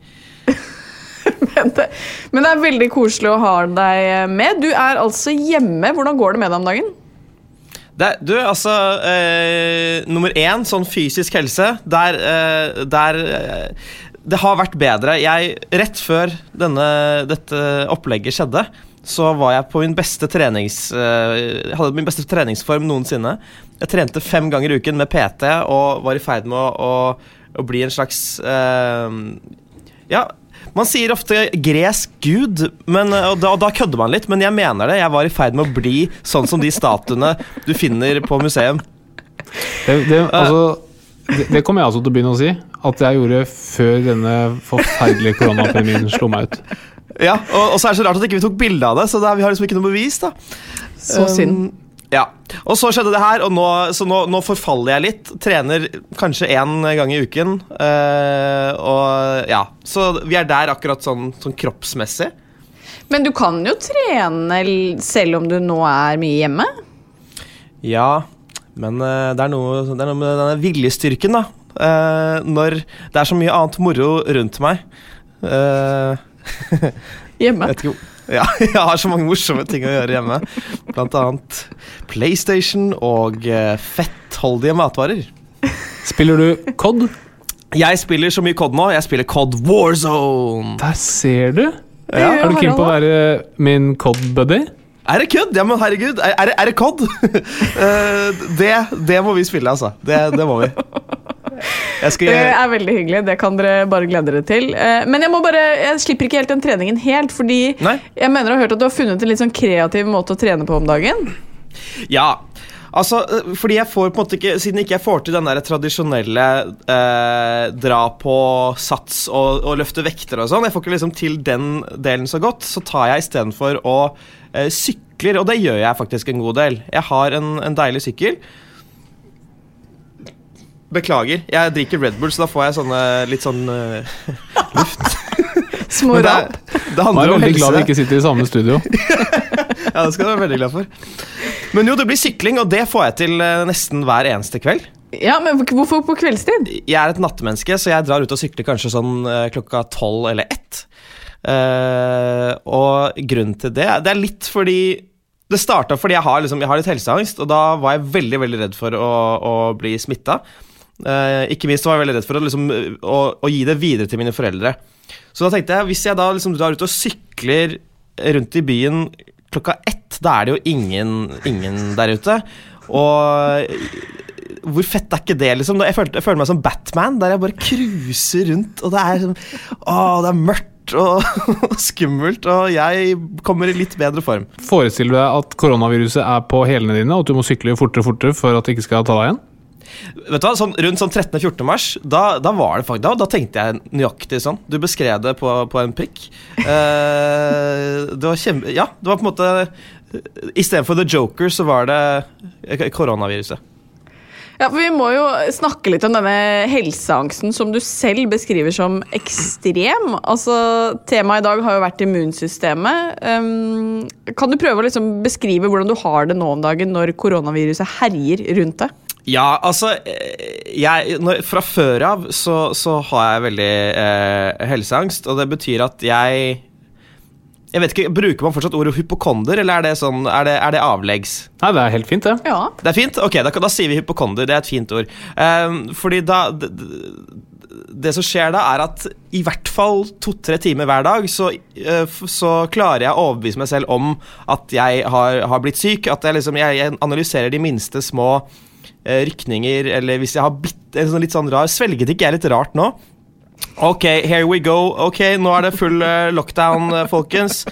Men det, men det er veldig koselig å ha deg med. Du er altså hjemme. Hvordan går det med deg om dagen? Det, du, altså eh, Nummer én, sånn fysisk helse. Der, eh, der eh, Det har vært bedre. Jeg, rett før denne, dette opplegget skjedde, så var jeg på min beste trenings... uh, hadde min beste treningsform noensinne. Jeg trente fem ganger i uken med PT og var i ferd med å, å, å bli en slags uh, Ja, man sier ofte gresk gud, men, og, da, og da kødder man litt, men jeg mener det. Jeg var i ferd med å bli sånn som de statuene du finner på museum. Det, det, altså, det, det kommer jeg altså til å begynne å si. At jeg gjorde før denne forferdelige koronapandemien slo meg ut. Ja, og, og så er det så rart at ikke vi tok bilde av det, så da, vi har liksom ikke noe bevis. da Så synd. Ja, og så skjedde det her, og nå, så nå, nå forfaller jeg litt. Trener kanskje én gang i uken. Øh, og ja, Så vi er der akkurat sånn, sånn kroppsmessig. Men du kan jo trene selv om du nå er mye hjemme. Ja, men øh, det, er noe, det er noe med denne viljestyrken, da. Uh, når det er så mye annet moro rundt meg. Eh, Hjemme. Jeg, ikke ja, jeg har så mange morsomme ting å gjøre hjemme. Blant annet PlayStation og eh, fettholdige matvarer. Spiller du COD? Jeg spiller så mye COD nå. Jeg spiller COD Warzone. Der ser du. Ja. Er du keen på å være min COD-buddy? Er det kødd? Ja, men herregud, er, er, det- er det COD? Eh, det, det må vi spille, altså. Det, det må vi. Skal Det er veldig hyggelig. Det kan dere bare glede dere til. Eh, Men jeg må bare, jeg slipper ikke helt den treningen helt, fordi Nei. jeg mener jeg har hørt at du har funnet en litt sånn kreativ måte å trene på om dagen. Ja. Altså, øh, fordi jeg får på en måte ikke Siden ikke jeg får til den der tradisjonelle eh, dra på sats og, og løfte vekter og sånn, jeg får ikke liksom til den delen så godt, så tar jeg istedenfor å eh, sykler, og det gjør jeg faktisk en god del. Jeg har en, en deilig sykkel. Beklager, jeg drikker Red Bull, så da får jeg sånne litt sånn uh, luft. Små rap. det, det Jeg er om veldig glad vi helse. ikke sitter i samme studio. Ja, det skal du være veldig glad for. Men jo, det blir sykling, og det får jeg til eh, nesten hver eneste kveld. Ja, men hvorfor på kveldstid? Jeg er et nattemenneske, så jeg drar ut og sykler kanskje sånn eh, klokka tolv eller ett. Uh, og grunnen til det Det er litt fordi Det starta fordi jeg har, liksom, jeg har litt helseangst, og da var jeg veldig veldig redd for å, å bli smitta. Eh, ikke minst var jeg veldig redd for å, liksom, å, å gi det videre til mine foreldre. Så da tenkte jeg, hvis jeg da liksom drar ut og sykler rundt i byen klokka ett, da er det jo ingen, ingen der ute. Og hvor fett er ikke det, liksom? Jeg føler, jeg føler meg som Batman, der jeg bare cruiser rundt, og det er sånn Å, det er mørkt og skummelt, og jeg kommer i litt bedre form. Forestiller du deg at koronaviruset er på hælene dine, og at du må sykle fortere og fortere for at det ikke skal ta deg igjen? Vet du hva, sånn, Rundt sånn 13.-14. mars, da, da var det faktisk da, da tenkte jeg nøyaktig sånn. Du beskrev det på, på en prikk. Uh, det var kjempe... Ja, det var på en måte Istedenfor The Joker, så var det eh, koronaviruset. Ja, for Vi må jo snakke litt om denne helseangsten som du selv beskriver som ekstrem. Altså, Temaet i dag har jo vært immunsystemet. Um, kan du prøve å liksom beskrive hvordan du har det nå om dagen når koronaviruset herjer rundt deg? Ja, altså eh, jeg, når, Fra før av så, så har jeg veldig eh, helseangst, og det betyr at jeg jeg vet ikke, Bruker man fortsatt ordet hypokonder, eller er det, sånn, er det, er det avleggs? Nei, det er helt fint, det. Ja. Det er fint? Ok, da, da sier vi hypokonder. Det er et fint ord. Ehm, fordi da det, det som skjer da, er at i hvert fall to-tre timer hver dag så, eh, så klarer jeg å overbevise meg selv om at jeg har, har blitt syk. At jeg, liksom, jeg, jeg analyserer de minste små eh, rykninger, eller hvis jeg har bitt en sånn litt sånn rar Svelget ikke jeg litt rart nå? Ok, here we go. Ok, nå er det full eh, lockdown, eh, folkens.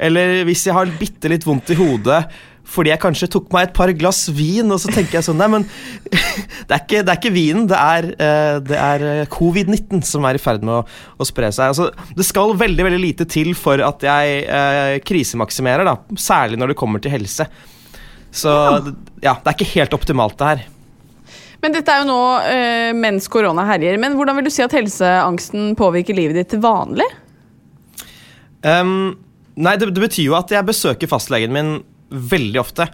Eller hvis jeg har bitte litt vondt i hodet fordi jeg kanskje tok meg et par glass vin, og så tenker jeg sånn Nei, men det er ikke, det er ikke vinen, det er, eh, det er eh, covid-19 som er i ferd med å, å spre seg. Altså, det skal veldig veldig lite til for at jeg eh, krisemaksimerer, da, særlig når det kommer til helse. Så ja, det er ikke helt optimalt, det her. Men dette er jo nå eh, mens korona herjer. Men hvordan vil du si at helseangsten påvirker livet ditt til vanlig? Um, nei, det, det betyr jo at jeg besøker fastlegen min veldig ofte.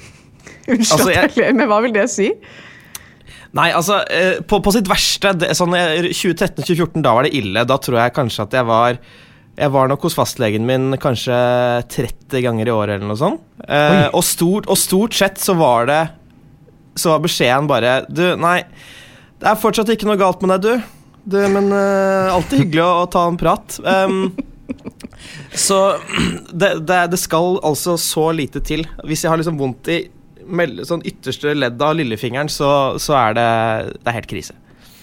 Unnskyld Altså, at jeg ler, men hva vil det si? Nei, altså, eh, på, på sitt verste det, sånn, eh, 2013-2014, da var det ille. Da tror jeg kanskje at jeg var Jeg var nok hos fastlegen min kanskje 30 ganger i året eller noe sånt. Eh, og, stort, og stort sett så var det Så var beskjeden bare Du, nei, det er fortsatt ikke noe galt med deg, du. du men uh, alltid hyggelig å, å ta en prat. Um, så det, det, det skal altså så lite til. Hvis jeg har liksom vondt i sånn ytterste ledd av lillefingeren, så, så er det, det er helt krise.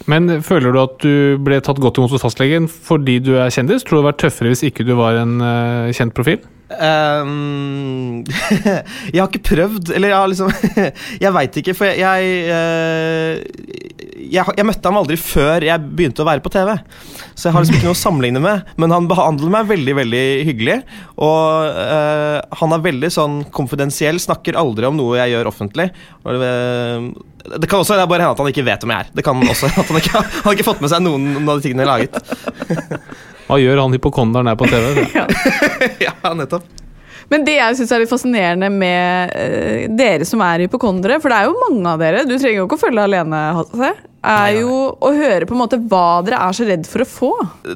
Men føler du at du ble tatt godt imot hos fastlegen fordi du er kjendis? Tror du det hadde vært tøffere hvis ikke du var en uh, kjent profil? Ehm, jeg har ikke prøvd, eller jeg har liksom Jeg veit ikke, for jeg jeg, eh, jeg jeg møtte ham aldri før jeg begynte å være på TV. Så jeg har liksom ikke noe å sammenligne med. Men han behandler meg veldig veldig hyggelig. Og uh, han er veldig sånn konfidensiell, snakker aldri om noe jeg gjør offentlig. Og det, det kan også bare hende at han ikke vet hvem jeg er. Det kan også at Han ikke han har ikke fått med seg noen, noen av de tingene jeg har laget. Hva gjør han hypokonderen her på TV? ja, nettopp. Men det jeg syns er litt fascinerende med uh, dere som er hypokondere, for det er jo mange av dere, du trenger jo ikke å følge alene, Hasse, er jo å høre på en måte hva dere er så redd for å få.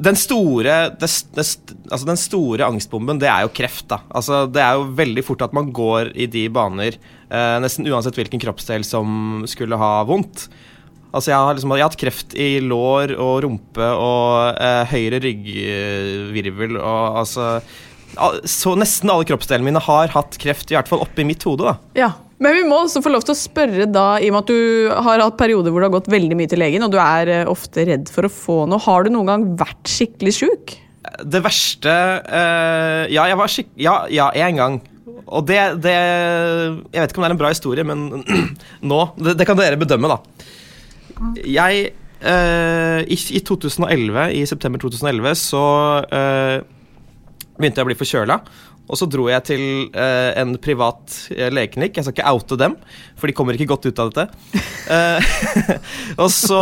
Den store, det, det, altså den store angstbomben, det er jo kreft. da. Altså, det er jo veldig fort at man går i de baner, uh, nesten uansett hvilken kroppsdel som skulle ha vondt. Altså, jeg har, liksom, jeg har hatt kreft i lår og rumpe og eh, høyre ryggvirvel og altså Så nesten alle kroppsdelene mine har hatt kreft, i hvert fall oppi mitt hode. da. Ja, Men vi må også få lov til å spørre, da, i og med at du har hatt perioder hvor du har gått veldig mye til legen, og du er eh, ofte redd for å få noe. Har du noen gang vært skikkelig sjuk? Det verste eh, Ja, jeg var skikk... Ja, ja, en gang. Og det, det Jeg vet ikke om det er en bra historie, men nå det, det kan dere bedømme, da. Jeg Uh, i, i 2011, i september 2011, så uh, begynte jeg å bli forkjøla. Og så dro jeg til uh, en privat legeklinikk. Jeg skal ikke oute dem, for de kommer ikke godt ut av dette. Og så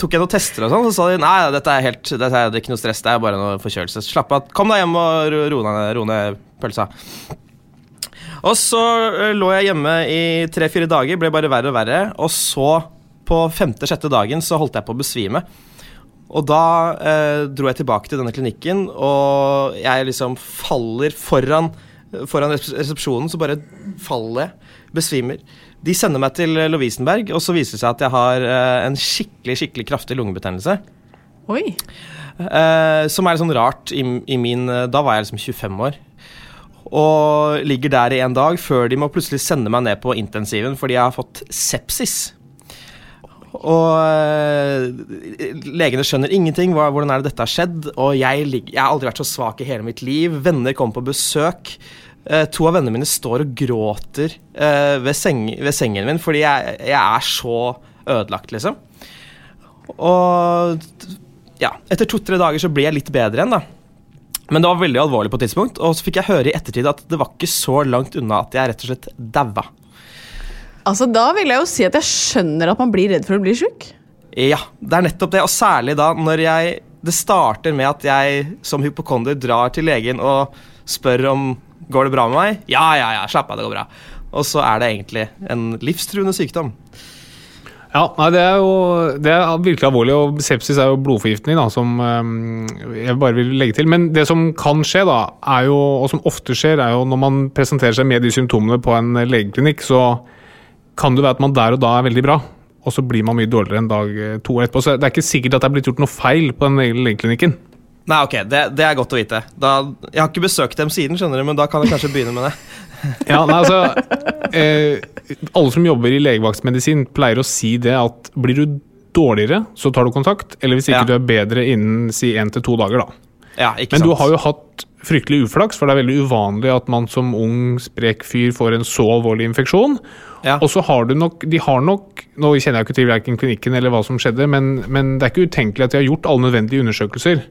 tok jeg noen tester, og sånn, så sa de nei, dette er, helt, dette er ikke noe stress, det er bare noe forkjølelse. Slapp av. Kom deg hjem og ro, ned- pølsa. Og så lå jeg hjemme i tre-fire dager, ble bare verre og verre. Og så, på femte-sjette dagen, så holdt jeg på å besvime. Og da eh, dro jeg tilbake til denne klinikken, og jeg liksom faller foran, foran resepsjonen, så bare faller jeg. Besvimer. De sender meg til Lovisenberg, og så viser det seg at jeg har eh, en skikkelig skikkelig kraftig lungebetennelse. Oi. Eh, som er litt sånn rart i, i min eh, Da var jeg liksom 25 år. Og ligger der i en dag før de må plutselig sende meg ned på intensiven fordi jeg har fått sepsis. Og eh, legene skjønner ingenting. Hvordan er det dette har skjedd? Og jeg, jeg har aldri vært så svak i hele mitt liv. Venner kommer på besøk. Eh, to av vennene mine står og gråter eh, ved, seng, ved sengen min fordi jeg, jeg er så ødelagt, liksom. Og ja, etter to-tre dager så blir jeg litt bedre igjen, da. Men det var veldig alvorlig på et tidspunkt, og så fikk jeg høre i ettertid at det var ikke så langt unna at jeg rett og slett daua. Altså, Da vil jeg jo si at jeg skjønner at man blir redd for å bli sjuk. Ja, det er nettopp det, og særlig da når jeg Det starter med at jeg som hypokonder drar til legen og spør om Går det bra med meg? Ja, ja, ja, slapp av, det går bra. Og så er det egentlig en livstruende sykdom. Ja, nei, det er jo det er virkelig alvorlig, og sepsis er jo blodforgiftning, da, som øhm, jeg bare vil legge til. Men det som kan skje, da, er jo, og som ofte skjer, er jo når man presenterer seg med de symptomene på en legeklinikk, så kan det være at man der og da er veldig bra, og så blir man mye dårligere en dag eh, to år etterpå. Så det er ikke sikkert at det er blitt gjort noe feil på den legeklinikken. Nei, ok, det, det er godt å vite. Da, jeg har ikke besøkt dem siden, skjønner du, men da kan jeg kanskje begynne med det. Ja, nei, altså eh, Alle som jobber i legevaktmedisin pleier å si det at blir du dårligere, så tar du kontakt. Eller hvis ikke Ja. du er bedre innen si én til to dager, da. Ja, ikke Men sant? du har jo hatt fryktelig uflaks, for det er veldig uvanlig at man som ung, sprek fyr får en så alvorlig infeksjon. Ja. Og så har du nok De har nok Nå kjenner jeg ikke til verken klinikken eller hva som skjedde, men, men det er ikke utenkelig at de har gjort alle nødvendige undersøkelser.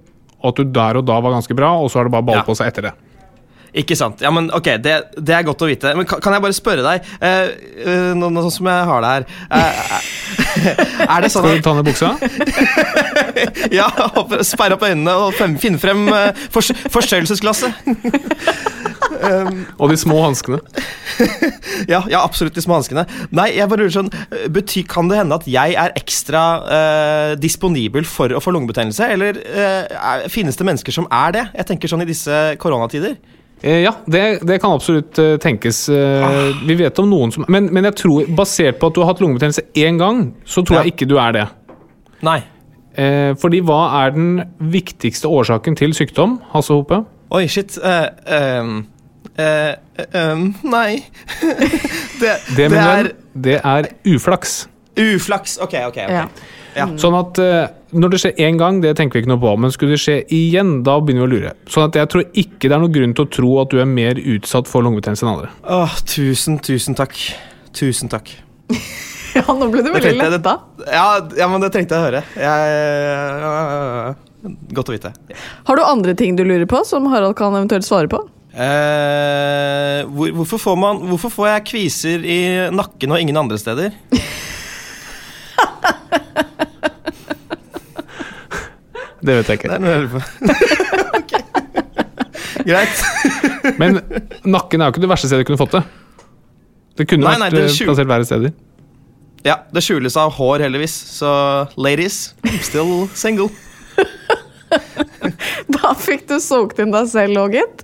Og at du der og da var ganske bra, og så har det bare ballet Ja. på seg etter det. Ikke sant. Ja, men ok, det, det er godt å vite. Men kan, kan jeg bare spørre deg, nå, nå sånn som jeg har det her eh, Er det sånn Skal du ta ned buksa? Ja, sperre opp øynene og finne frem fors forstørrelsesglasset? Og de små hanskene. Ja, ja, absolutt de små hanskene. Nei, jeg bare lurer sånn bety, Kan det hende at jeg er ekstra disponibel for å få lungebetennelse? Eller finnes det mennesker som er det? Jeg tenker sånn i disse koronatider. Eh, Ja, det, det kan absolutt eh, tenkes. Eh, Vi vet om noen som Men, men jeg tror, basert på at du har hatt lungebetennelse én gang, så tror Ja. jeg ikke du er det. Nei. Eh, fordi hva er den viktigste årsaken til sykdom, Hasse Hope? Oi, shit. Uh, ehm, uh, ehm, nei. det, Det, det, er det er uflaks. uflaks. Ok, ok. okay. Ja. Ja. Sånn at Når det skjer én gang, det tenker vi ikke noe på, men skulle det skje igjen, da begynner vi å lure. Sånn at jeg tror ikke det er noen grunn til å tro at du er mer utsatt for lungebetennelse enn andre. Åh, tusen, tusen takk. Tusen takk. Ja, nå ble du Det veldig letta. Ja, ja, men det trengte jeg å høre. Jeg, godt å vite. Har du andre ting du lurer på, som Harald kan eventuelt svare på? Eh, Eh, hvor, hvorfor, får man, hvorfor får jeg kviser i nakken og ingen andre steder? Det vet jeg ikke. Det er noe jeg lurer på. Ok. Greit. Men nakken er jo ikke det verste stedet du kunne fått det. Det kunne Nei, nei, vært det er eh, plassert verre steder. Ja, det skjules av hår, heldigvis. Så ladies, still single. Da fikk du solgt inn deg selv òg, gitt.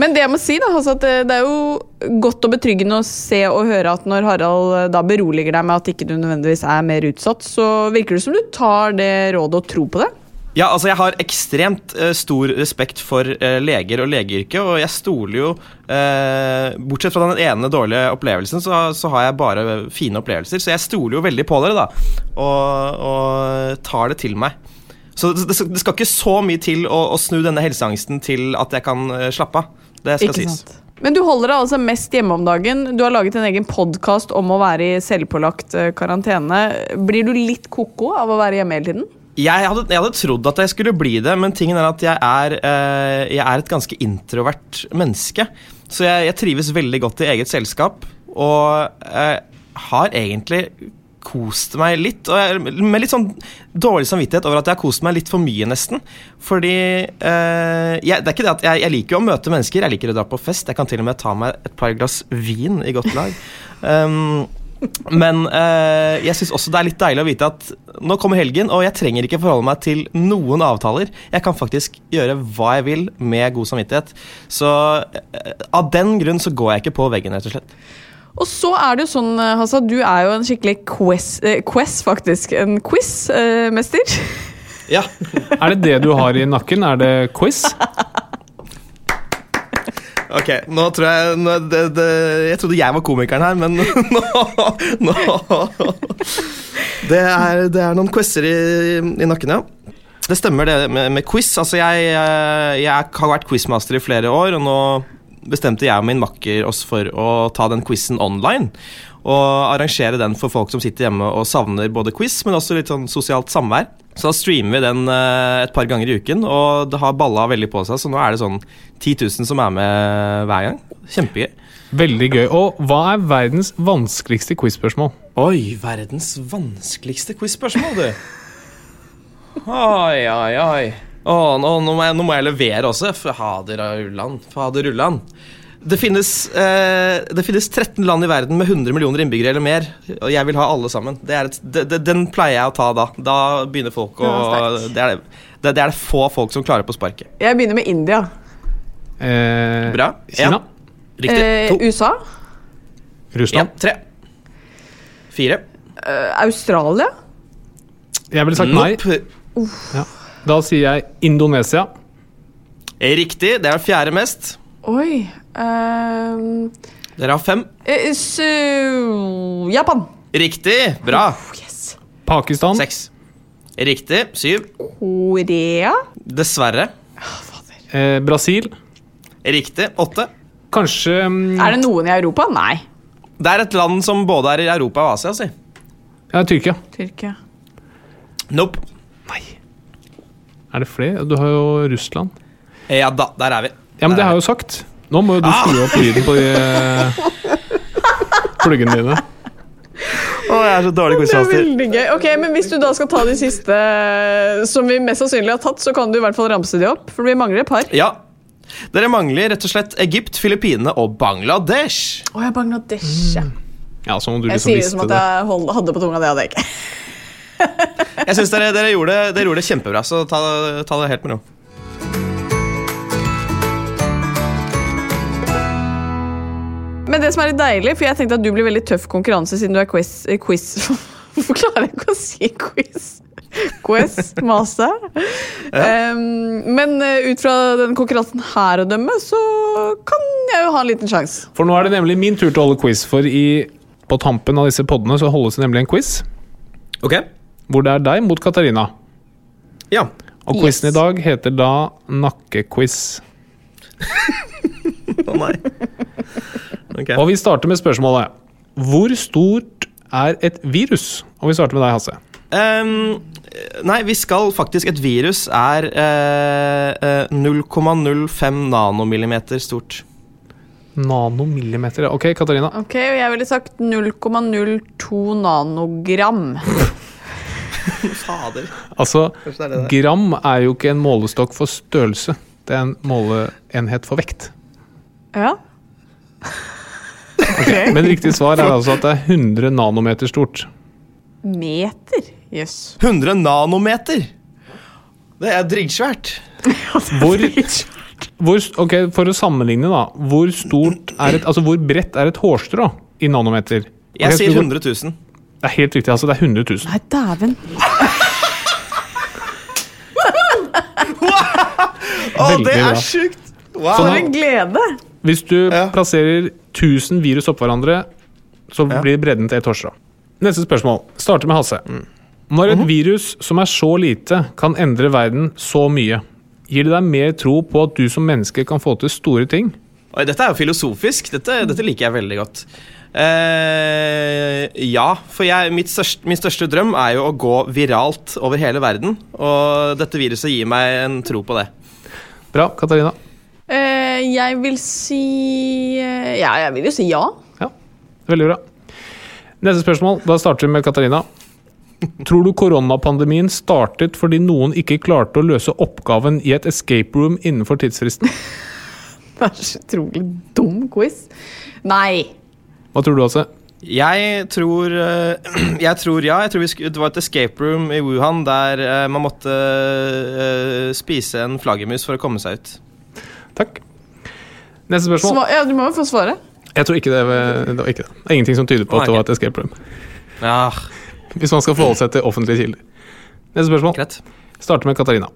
Men det jeg må si da, altså at det, det er jo godt og betryggende å se og høre at når Harald eh, da beroliger deg med at ikke du nødvendigvis er mer utsatt, så virker det som du tar det rådet og tror på det. Ja, altså Jeg har ekstremt uh, stor respekt for uh, leger og legeyrket, og jeg stoler jo uh, Bortsett fra den ene dårlige opplevelsen, så, så har jeg bare fine opplevelser. Så jeg stoler jo veldig på dere, da, og, og tar det til meg. Så det, det skal- ikke så mye til å, å snu denne helseangsten til at jeg kan slappe av. Det skal Ikke sies. sant? Men du holder deg altså mest hjemme om dagen. Du har laget en egen podkast om å være i selvpålagt karantene. Blir du litt ko-ko av å være hjemme hele tiden? Jeg hadde, jeg hadde trodd at jeg skulle bli det, men tingen er at jeg er, eh, jeg er et ganske introvert menneske. Så jeg, jeg trives veldig godt i eget selskap, og eh, har egentlig kost meg litt. Jeg, med litt sånn dårlig samvittighet over at jeg har kost meg litt for mye, nesten. Fordi eh, jeg, det er ikke det at jeg, jeg liker jo å møte mennesker, jeg liker å dra på fest. Jeg kan til og med ta meg et par glass vin i godt lag. Um, men eh, jeg syns også det er litt deilig å vite at nå kommer helgen, og jeg trenger ikke forholde meg til noen avtaler. Jeg kan faktisk gjøre hva jeg vil med god samvittighet. Så eh, av den grunn så går jeg ikke på veggen, rett og slett. Og så er det jo sånn, eh, Hassa, du er jo en skikkelig quiz, eh, quiz faktisk. En quiz-mester. Ja. Er det det du har i nakken? Er det quiz? Ok, nå tror jeg nå, det, det, Jeg trodde jeg var komikeren her, men nå, nå det, er, det er noen quizer i, i nakken, ja. Det stemmer, det med, med quiz. Altså, jeg, jeg, jeg har vært quizmaster i flere år, og nå bestemte jeg og min makker oss for å ta den quizen online. Og arrangere den for folk som sitter hjemme og savner både quiz, men også litt sånn sosialt samvær. Så da streamer vi den eh, et par ganger i uken, og det har balla veldig på seg. Så nå er det sånn 10 000 som er med hver gang. Kjempegøy. Veldig gøy. Og hva er verdens vanskeligste quiz-spørsmål? Oi, verdens vanskeligste quiz-spørsmål, du. Oi, oi, oi. Å, nå, nå, må jeg, nå må jeg levere også. Fader ulland. Fader ullan. Det finnes, eh, det finnes 13 land i verden med 100 millioner innbyggere eller mer, og jeg vil ha alle sammen. Det er et, de, de, den pleier jeg å ta da. Da begynner folk å Ja, det, er det, det, er det få folk som klarer på sparket. Jeg begynner med India. Eh, Bra. Kina? Ja. Riktig. Eh, to. USA. En, tre. Fire. Eh, Australia. Jeg ville sagt nei. Nope. Da sier jeg Indonesia. Riktig. Det er fjerde mest. Oi ehm, Dere har fem. Uh, Japan. Riktig. Bra. Yes. Pakistan. Seks. Riktig. Syv. Korea. Dessverre. Eh, Brasil. Riktig. Åtte. Kanskje um... Er det noen i Europa? Nei. Det er et land som både er i Europa og Asia, si. ja, Tyrkia. Tyrkia. Nope. Er det flere? Du har jo Russland. Ja da, der er vi. Ja, men Der det har jeg jo sagt. Nå må jo du skru opp lyden på de eh, pluggene dine. Å, jeg er så dårlig Det er quizmaster. gøy. Ok, men Hvis du da skal ta de siste eh, som vi mest sannsynlig har tatt, så kan du i hvert fall ramse de opp. For vi mangler et par. Ja. Dere mangler rett og slett Egypt, Filippinene og Bangladesh. Å ja, Bangladesh. ja. Ja, som om du Jeg liksom sier det som at jeg hold- hadde på tunga. Det hadde jeg ikke. Jeg syns dere, dere, dere gjorde det kjempebra, så ta, ta det helt med ro. Men det som er litt deilig, for jeg tenkte at du blir veldig tøff konkurranse siden du er quiz... eh, quiz. Hvorfor klarer jeg ikke å si quiz? Quiz-master. Um, men eh, ut fra den konkurransen her å dømme, så kan jeg jo ha en liten sjanse. For nå er det nemlig min tur til å holde quiz, for i, på tampen av disse poddene så holdes det nemlig en quiz. Ok? Hvor det er deg mot Katarina. Ja. Og Yes. quizen i dag heter da nakkequiz. Å nei. Ok. Og vi starter med spørsmålet Hvor stort er et virus? Og vi starter med deg, Hasse. Um, nei, vi skal faktisk Et virus er eh, eh, 0,05 nanomillimeter stort. Nanomillimeter. ja. Ok, Katarina. Ok, og jeg ville sagt 0,02 nanogram. Fader. Altså, er det det gram er jo ikke en målestokk for størrelse. Det er en måleenhet for vekt. Ja. Men riktig svar er altså at det er 100 nanometer stort. Meter? Jøss. 100 nanometer! Det er drigsvært. Hvor, hvor, ok, For å sammenligne, da. Hvor stort er et, altså hvor bredt er et hårstrå i nanometer? Ok, Jeg sier 100 000. Det er helt riktig. altså Det er 100 000. Nei, dæven. Å, det er sjukt! Wow. For en glede! Hvis du Ja. plasserer 1000 virus oppå hverandre, så Ja. blir bredden til et hårstrå. Neste spørsmål starter med Hasse. Mm. Når mm et virus som er så lite, kan endre verden så mye, gir det deg mer tro på at du som menneske kan få til store ting? Oi, dette er jo filosofisk. Dette, dette liker jeg veldig godt. Uh, ja, for jeg, mitt største, min største drøm er jo å gå viralt over hele verden. Og dette viruset gir meg en tro på det. Bra, Katarina. Eh, jeg vil si eh, Ja, jeg vil jo si ja. Veldig bra. Neste spørsmål. Da starter vi med Katarina. Tror du koronapandemien startet fordi noen ikke klarte å løse oppgaven i et escape room innenfor tidsfristen? Det er så utrolig dum quiz. Nei. Hva tror du, Hasse? Jeg tror, eh, jeg tror ja. Jeg tror vi skulle, det var et escape room i Wuhan der man måtte spise en flaggermus for å komme seg ut. Takk. Neste spørsmål. Sva ja, du må jo få svaret. Jeg tror ikke det, det var ikke det. Det er ingenting som tyder på at det var et escape room. Ja, Hvis man skal forholde seg til offentlige kilder. Neste spørsmål. greit. Starter med Katarina.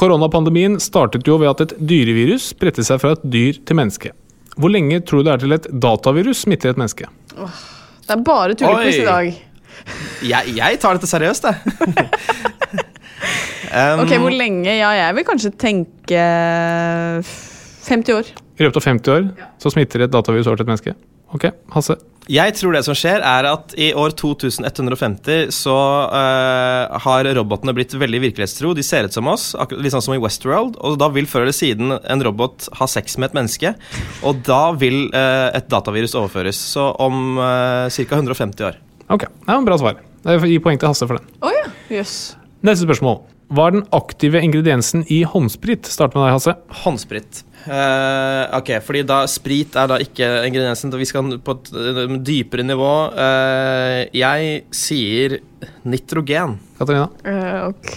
Koronapandemien startet jo ved at et dyrevirus spredte seg fra et dyr til menneske. Hvor lenge tror du det er til et datavirus smitter et menneske? Det er bare tullequiz i dag. Jeg, jeg tar dette seriøst, jeg. um, Ok, Hvor lenge? Ja, jeg vil kanskje tenke 50 år. I løpet av 50 år så smitter et datavirus over til et menneske. Ok, Hasse. Jeg tror det som skjer, er at i år 2150 så uh, har robotene blitt veldig virkelighetstro. De ser ut som oss, akkurat litt sånn som i Westworld. Og da vil før eller siden en robot ha sex med et menneske. Og da vil uh, et datavirus overføres. Så om uh, ca. 150 år. Ok, det er en bra svar. Jeg gir poeng til Hasse for den. Oh, ja. Jøss. Neste spørsmål. Hva er den aktive ingrediensen i håndsprit? Start med deg, Hasse. Håndsprit. Uh, ok, fordi da sprit er da ikke ingrediensen. Vi skal på et eh, dypere nivå. Uh, jeg sier nitrogen. Katarina. Eh, ok.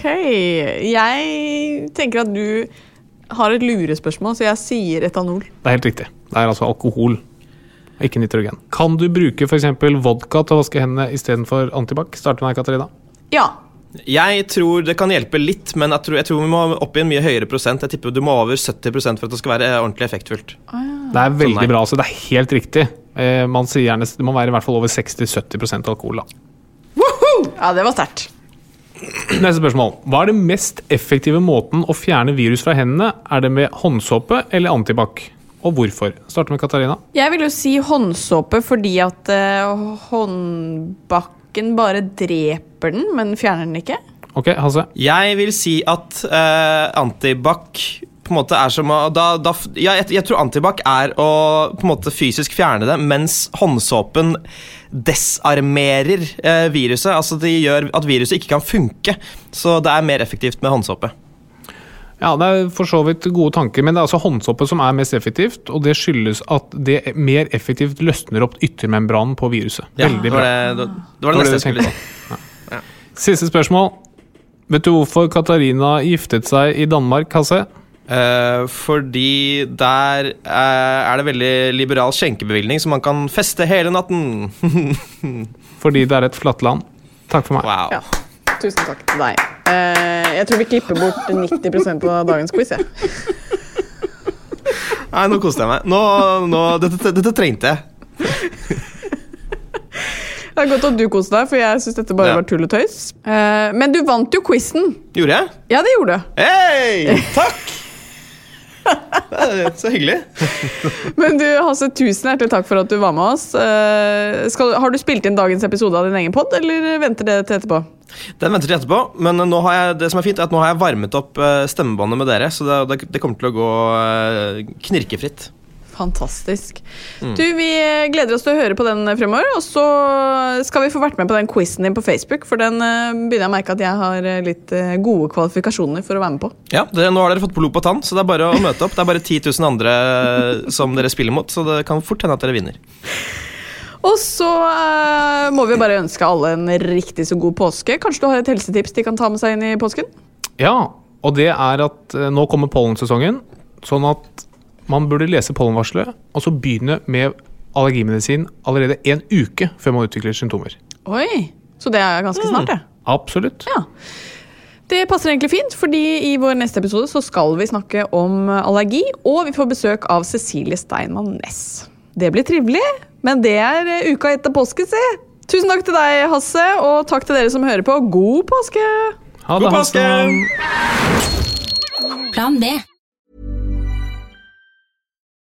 Jeg tenker at du har et lurespørsmål, så jeg sier etanol. Det er helt riktig. Det er altså alkohol, ikke nitrogen. Kan du bruke f.eks. vodka til å vaske hendene istedenfor antibac? Start med deg, Katarina. Ja. Jeg tror det kan hjelpe litt, men jeg tror, jeg tror vi må opp i en mye høyere prosent. Jeg tipper du må over 70% for at det skal være ordentlig effektfullt. Det er veldig bra. så Det er helt riktig. Eh, man sier gjerne Det må være i hvert fall over 60-70% alkohol. da. ja, det var sterkt. Neste spørsmål. Hva er den mest effektive måten å fjerne virus fra hendene? Er det med håndsåpe eller antibac? Og hvorfor? Starter med Katarina. Jeg vil jo si håndsåpe fordi at uh, håndbakken bare dreper den, men fjerner den ikke. Ok, Hasse. Jeg vil si at uh, antibac på en måte er som å da, da, ja, jeg, jeg tror antibac er å på en måte fysisk fjerne det, mens håndsåpen desarmerer uh, viruset. Altså det gjør at viruset ikke kan funke. Så det er mer effektivt med håndsåpe. Ja, Det er for så vidt gode tanker, men det er altså håndsåpe som er mest effektivt. Og det skyldes at det mer effektivt løsner opp yttermembranen på viruset. Ja, Veldig det var bra. det, det, det, var det neste jeg skulle si. Siste spørsmål. Vet du hvorfor Katarina giftet seg i Danmark, Hasse? Eh, fordi der eh, er det veldig liberal skjenkebevilgning, så man kan feste hele natten. Fordi det er et flatt land. Takk for meg. Wow. Ja. Tusen takk til deg. Eh, jeg tror vi klipper bort 90% av dagens quiz. jeg. Nei, nå koste jeg meg. Nå, nå, dette, dette trengte jeg. Det er godt at du koste deg, for jeg syns dette bare Ja. var tull og tøys. Eh, men du vant jo quizen. Gjorde jeg? Ja, det gjorde du. Hei! Takk! Så hyggelig. Men du, Hasse, tusen hjertelig takk for at du var med oss. Eh, skal, har du spilt inn dagens episode av din egen pod, eller venter det til etterpå? Den venter til etterpå, men jeg, det som er fint er at nå har jeg varmet opp eh, stemmebåndet med dere, så det, det, det kommer til å gå eh, knirkefritt. Fantastisk. Du, Vi gleder oss til å høre på den fremover. Og så skal vi få vært med på den quizen din på Facebook, for den eh, begynner jeg å merke at jeg har eh, litt eh, gode kvalifikasjoner for å være med på. Ja, det, Nå har dere fått blod på tann, så det er bare å møte opp. Det er bare 10 000 andre som dere spiller mot, så det kan fort hende at dere vinner. Og så uh, må vi bare ønske alle en riktig så god påske. Kanskje du har et helsetips de kan ta med seg inn i påsken? Ja, og det er at eh, nå kommer pollensesongen, sånn at man burde lese pollenvarselet, og så begynne med allergimedisin allerede en uke før man utvikler symptomer. Oi, så det er ganske snart, det. Absolutt. Ja. Det passer egentlig fint, fordi i vår neste episode så skal vi snakke om allergi, og vi får besøk av Cecilie Steinmann Næss. Det blir trivelig, men det er eh, uka etter påske, se. Tusen takk til deg, Hasse, og takk til dere som hører på. God påske! Ha God påske! Plan B.